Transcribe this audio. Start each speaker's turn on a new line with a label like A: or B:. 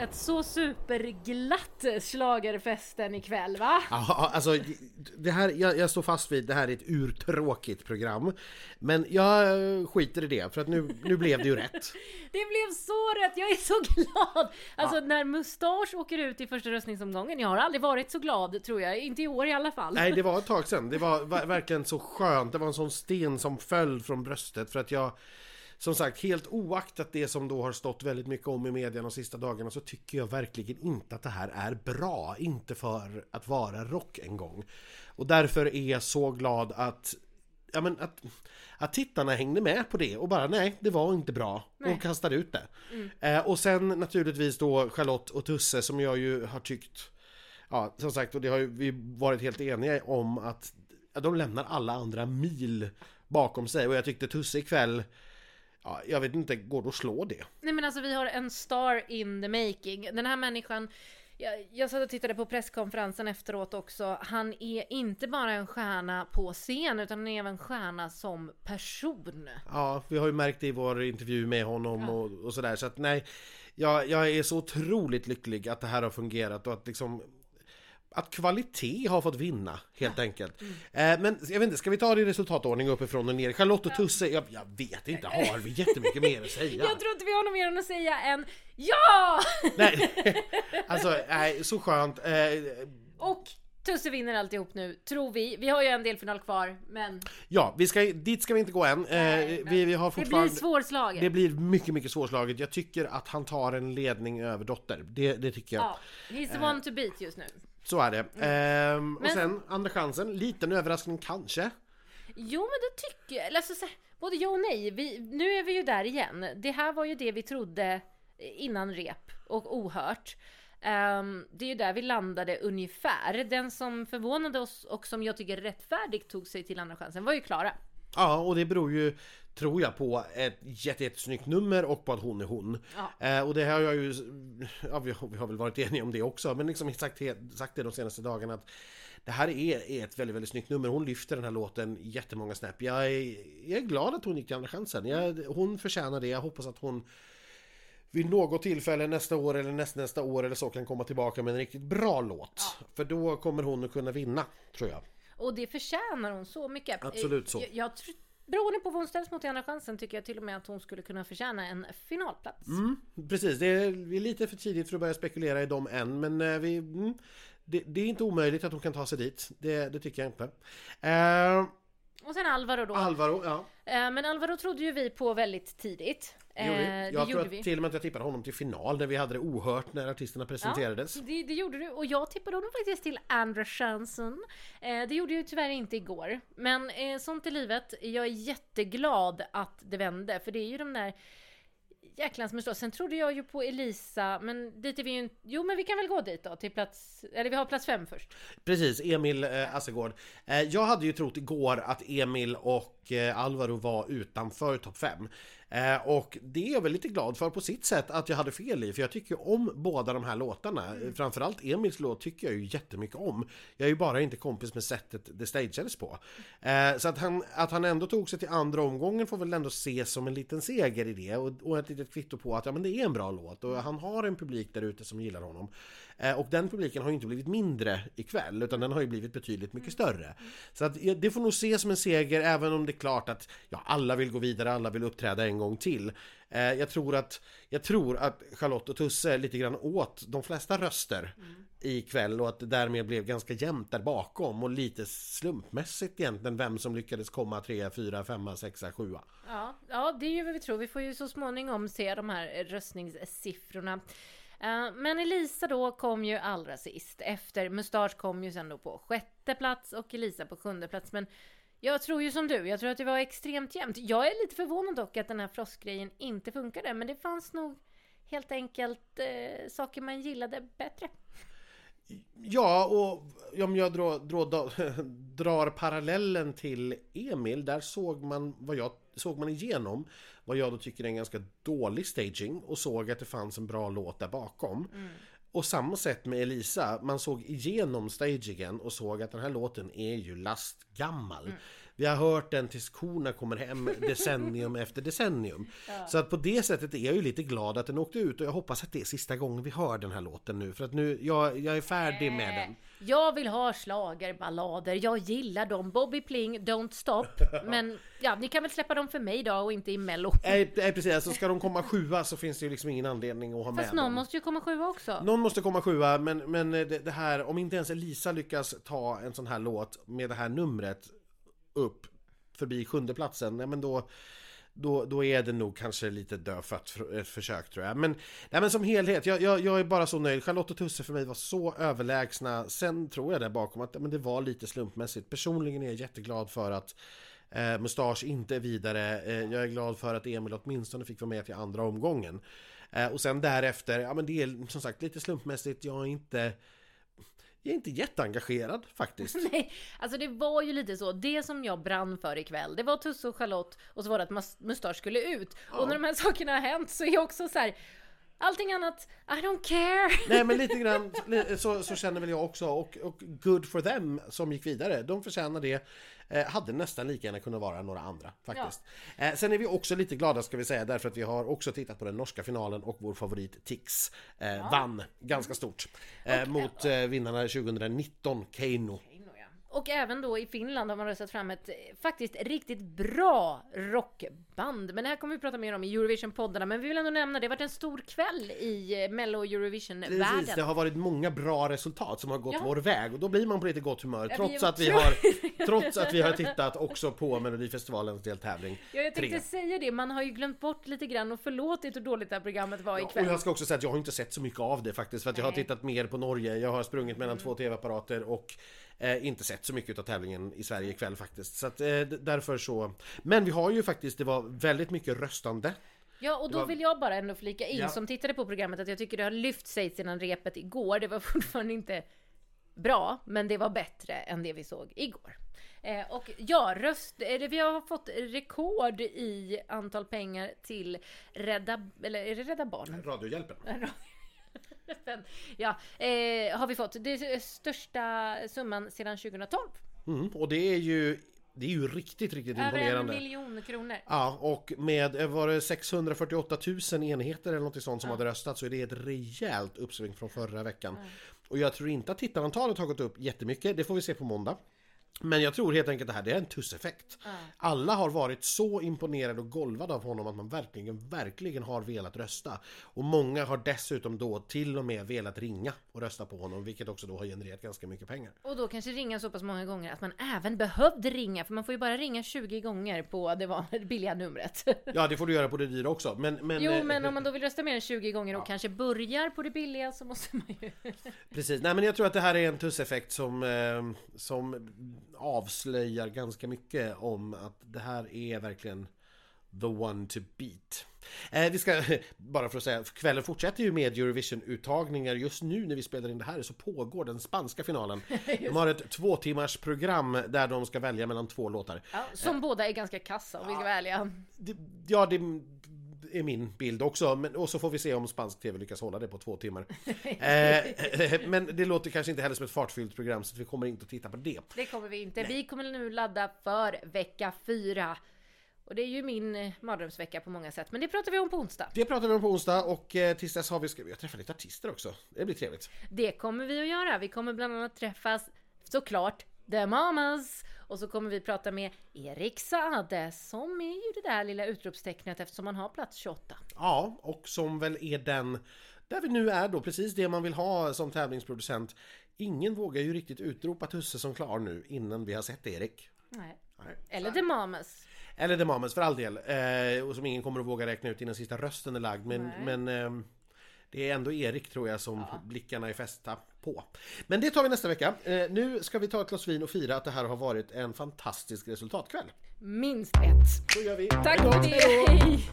A: ett så superglatt schlagerfesten ikväll va?
B: Ja, alltså det här, jag, jag står fast vid det här är ett urtråkigt program. Men jag skiter i det för att nu, nu blev det ju rätt.
A: Det blev så rätt, jag är så glad! Alltså ja. när Mustasch åker ut i första röstningsomgången, jag har aldrig varit så glad tror jag, inte i år i alla fall.
B: Nej, det var ett tag sedan. Det var verkligen så skönt, det var en sån sten som föll från bröstet för att jag som sagt, helt oaktat det som då har stått väldigt mycket om i media de sista dagarna så tycker jag verkligen inte att det här är bra. Inte för att vara rock en gång. Och därför är jag så glad att ja, men att, att tittarna hängde med på det och bara nej, det var inte bra nej. och kastade ut det. Mm. Eh, och sen naturligtvis då Charlotte och Tusse som jag ju har tyckt Ja, som sagt, och det har ju vi varit helt eniga om att de lämnar alla andra mil bakom sig och jag tyckte Tusse ikväll Ja, jag vet inte, går det att slå det?
A: Nej men alltså vi har en star in the making. Den här människan jag, jag satt och tittade på presskonferensen efteråt också. Han är inte bara en stjärna på scen utan han är även stjärna som person.
B: Ja, vi har ju märkt det i vår intervju med honom ja. och, och sådär. Så att nej, jag, jag är så otroligt lycklig att det här har fungerat och att liksom att kvalitet har fått vinna helt ja. enkelt. Mm. Men jag vet inte, ska vi ta det i resultatordning uppifrån och ner? Charlotte och Tusse, jag, jag vet inte, har vi jättemycket mer att säga?
A: Jag tror inte vi har något mer att säga än ja!
B: Nej, alltså nej, så skönt. Eh,
A: och Tusse vinner alltihop nu, tror vi. Vi har ju en delfinal kvar, men...
B: Ja, vi ska, dit ska vi inte gå än. Nej, eh, vi, vi har fortfarande...
A: Det blir svårslaget.
B: Det blir mycket, mycket svårslaget. Jag tycker att han tar en ledning över Dotter. Det, det tycker jag. Ja,
A: he's the one to beat just nu.
B: Så är det. Mm. Ehm, och men... sen andra chansen, liten överraskning kanske?
A: Jo men det tycker jag. Alltså, både ja och nej. Vi, nu är vi ju där igen. Det här var ju det vi trodde innan rep och ohört. Um, det är ju där vi landade ungefär. Den som förvånade oss och som jag tycker rättfärdigt tog sig till andra chansen var ju Klara.
B: Ja, och det beror ju tror jag på ett jättesnyggt nummer och på att hon är hon. Ja. Eh, och det har jag ju, ja, vi, har, vi har väl varit eniga om det också, men liksom sagt, sagt det de senaste dagarna att det här är, är ett väldigt, väldigt snyggt nummer. Hon lyfter den här låten jättemånga snäpp. Jag är, jag är glad att hon gick till andra chansen. Jag, hon förtjänar det. Jag hoppas att hon vid något tillfälle nästa år eller nästa, nästa år eller så kan komma tillbaka med en riktigt bra låt. Ja. För då kommer hon att kunna vinna, tror jag.
A: Och det förtjänar hon så mycket.
B: Absolut så.
A: Jag, jag Beroende på vad hon ställs mot i Andra chansen tycker jag till och med att hon skulle kunna förtjäna en finalplats.
B: Mm, precis, det är, är lite för tidigt för att börja spekulera i dem än men eh, vi, mm, det, det, är inte omöjligt att hon kan ta sig dit. Det, det tycker jag inte. Uh,
A: Alvaro då.
B: Alvaro, ja.
A: Eh, men Alvaro trodde ju vi på väldigt tidigt.
B: Eh, jag tror att vi. till och med att jag tippade honom till final när vi hade det ohört när artisterna presenterades.
A: Ja, det, det, gjorde du och jag tippade honom faktiskt till andra chansen. Eh, det gjorde jag tyvärr inte igår. Men sånt är livet. Jag är jätteglad att det vände för det är ju de där jäklans mustasch. Sen trodde jag ju på Elisa, men dit är vi ju inte... Jo, men vi kan väl gå dit då, till plats... Eller vi har plats fem först.
B: Precis, Emil eh, Assegård. Eh, jag hade ju trott igår att Emil och eh, Alvaro var utanför topp fem. Eh, och det är jag väl lite glad för på sitt sätt att jag hade fel i, för jag tycker om båda de här låtarna. Mm. Framförallt Emils låt tycker jag ju jättemycket om. Jag är ju bara inte kompis med sättet det stageades på. Eh, så att han, att han ändå tog sig till andra omgången får väl ändå ses som en liten seger i det och, och ett litet kvitto på att ja, men det är en bra låt och han har en publik där ute som gillar honom. Eh, och den publiken har ju inte blivit mindre ikväll utan den har ju blivit betydligt mycket större. Så att det får nog ses som en seger även om det är klart att ja, alla vill gå vidare, alla vill uppträda en gång till. Eh, jag tror att, jag tror att Charlotte och Tusse lite grann åt de flesta röster mm. ikväll och att det därmed blev ganska jämnt där bakom och lite slumpmässigt egentligen vem som lyckades komma 3, 4, 5, 6, 7.
A: Ja, ja, det är ju vad vi tror. Vi får ju så småningom se de här röstningssiffrorna. Eh, men Elisa då kom ju allra sist. Efter Mustasch kom ju sen då på sjätte plats och Elisa på sjunde plats. Men jag tror ju som du, jag tror att det var extremt jämnt. Jag är lite förvånad dock att den här frostgrejen inte funkade, men det fanns nog helt enkelt eh, saker man gillade bättre.
B: Ja, och om jag drar, drar, drar parallellen till Emil, där såg man vad jag såg man igenom vad jag då tycker är en ganska dålig staging och såg att det fanns en bra låt där bakom. Mm. Och samma sätt med Elisa, man såg igenom stagingen och såg att den här låten är ju lastgammal. Mm. Vi har hört den tills korna kommer hem decennium efter decennium. Så att på det sättet är jag ju lite glad att den åkte ut och jag hoppas att det är sista gången vi hör den här låten nu. För att nu, jag, jag är färdig med den.
A: Jag vill ha schlagerballader. Jag gillar dem. Bobby Pling, Don't Stop. Men ja, ni kan väl släppa dem för mig då och inte i Mello.
B: Nej, nej precis, alltså ska de komma sjua så finns det ju liksom ingen anledning att ha
A: Fast
B: med
A: någon
B: dem.
A: måste ju komma sjua också.
B: Någon måste komma sjua, men, men det, det här, om inte ens Elisa lyckas ta en sån här låt med det här numret upp förbi sjunde platsen, nej men då då, då är det nog kanske lite dödfött för, ett eh, försök tror jag. Men, nej, men som helhet, jag, jag, jag är bara så nöjd. Charlotte och Tusse för mig var så överlägsna. Sen tror jag där bakom att men det var lite slumpmässigt. Personligen är jag jätteglad för att eh, Mustasch inte är vidare. Eh, jag är glad för att Emil åtminstone fick vara med till andra omgången. Eh, och sen därefter, ja men det är som sagt lite slumpmässigt. Jag är inte jag är inte jätteengagerad faktiskt.
A: Nej, alltså det var ju lite så. Det som jag brann för ikväll, det var Tusse och Charlotte och så var det att Mus- Mustasch skulle ut. Och när de här sakerna har hänt så är jag också så här. Allting annat, I don't care.
B: Nej men lite grann så, så känner väl jag också och, och good for them som gick vidare. De förtjänar det. Eh, hade nästan lika gärna kunnat vara några andra faktiskt. Eh, sen är vi också lite glada ska vi säga därför att vi har också tittat på den norska finalen och vår favorit Tix eh, vann ganska stort. Eh, mot eh, vinnarna 2019, Keino.
A: Och även då i Finland har man röstat fram ett eh, faktiskt riktigt bra rockband. Men det här kommer vi prata mer om i Eurovision-poddarna. Men vi vill ändå nämna det. Har varit en stor kväll i eh, Mello
B: Precis, det
A: Eurovision-världen.
B: har varit många bra resultat som har gått
A: Ja.
B: vår väg och då blir man på lite gott humör
A: Ja,
B: trots att vi har Trots att vi har tittat också på Melodifestivalens deltävling
A: Ja, jag tänkte
B: tre.
A: säga det. Man har ju glömt bort lite grann och förlåtit hur dåligt det här programmet var
B: Och
A: ikväll.
B: jag ska också säga att jag har inte sett så mycket av det faktiskt för att jag har tittat mer på Norge. Jag har sprungit mellan två tv-apparater och eh, inte sett så mycket av tävlingen i Sverige ikväll faktiskt. Så att eh, därför så. Men vi har ju faktiskt, det var väldigt mycket röstande.
A: Ja, och då
B: var-
A: vill jag bara ändå flika in
B: Ja.
A: som tittade på programmet att jag tycker det har lyft sig sedan repet igår. Det var fortfarande inte bra, men det var bättre än det vi såg igår. Eh, och ja, röst, eller vi har fått rekord i antal pengar till Rädda, eller är det Rädda Barnen?
B: Radiohjälpen.
A: ja, eh, har vi fått. Det är största summan sedan 2012.
B: Mm, och det är ju det är ju riktigt, riktigt
A: Över en
B: imponerande.
A: miljon kronor.
B: Ja, och med eh, var det 648 000 enheter eller något sånt som hade röstat så är det ett rejält uppsving från förra veckan. Och jag tror inte att tittarantalet har gått upp jättemycket, det får vi se på måndag. Men jag tror helt enkelt det här det är en tusseffekt. Alla har varit så imponerade och golvade av honom att man verkligen, verkligen har velat rösta. Och många har dessutom då till och med velat ringa och rösta på honom, vilket också då har genererat ganska mycket pengar.
A: Och då kanske ringa så pass många gånger att man även behövde ringa, för man får ju bara ringa 20 gånger på det billiga numret.
B: Ja, det får du göra på det dyra också. Men, men,
A: Jo,
B: eh,
A: men om man då vill rösta mer än 20 gånger och kanske börjar på det billiga så måste man ju...
B: Precis, nej men jag tror att det här är en tusseffekt som, eh, som avslöjar ganska mycket om att det här är verkligen the one to beat. Eh, vi ska, bara för att säga, kvällen fortsätter ju med Eurovision-uttagningar. Just nu när vi spelar in det här så pågår den spanska finalen. De har ett två timmars program där de ska välja mellan två låtar.
A: Ja, som båda är ganska kassa om vi ska vara ärliga.
B: Det, ja, det är min bild också. Men, och så får vi se om spansk tv lyckas hålla det på två timmar. eh, men det låter kanske inte heller som ett fartfyllt program så vi kommer inte att titta på det.
A: Det kommer vi inte. Vi kommer nu ladda för vecka fyra. Och det är ju min eh, mardrömsvecka på många sätt. Men det pratar vi om på onsdag.
B: Det pratar vi om på onsdag och eh, tills dess har vi, ska vi träffa lite artister också. Det blir trevligt.
A: Det kommer vi att göra. Vi kommer bland annat träffas såklart The Mamas. Och så kommer vi prata med Erik Saade som är ju det där lilla utropstecknet eftersom han har plats 28.
B: Ja, och som väl är den där vi nu är då, precis det man vill ha som tävlingsproducent. Ingen vågar ju riktigt utropa Tusse som klar nu innan vi har sett Erik.
A: Nej.
B: Nej.
A: Eller The Mamas.
B: Eller The Mamas för all del. Eh, och som ingen kommer att våga räkna ut innan sista rösten är lagd. Men,
A: Nej.
B: men ehm, det är ändå Erik tror jag som blickarna är fästa på. Men det tar vi nästa vecka. Eh, nu ska vi ta ett glas vin och fira att det här har varit en fantastisk resultatkväll.
A: Minst ett.
B: Då gör vi.
A: Tack för det. Hej.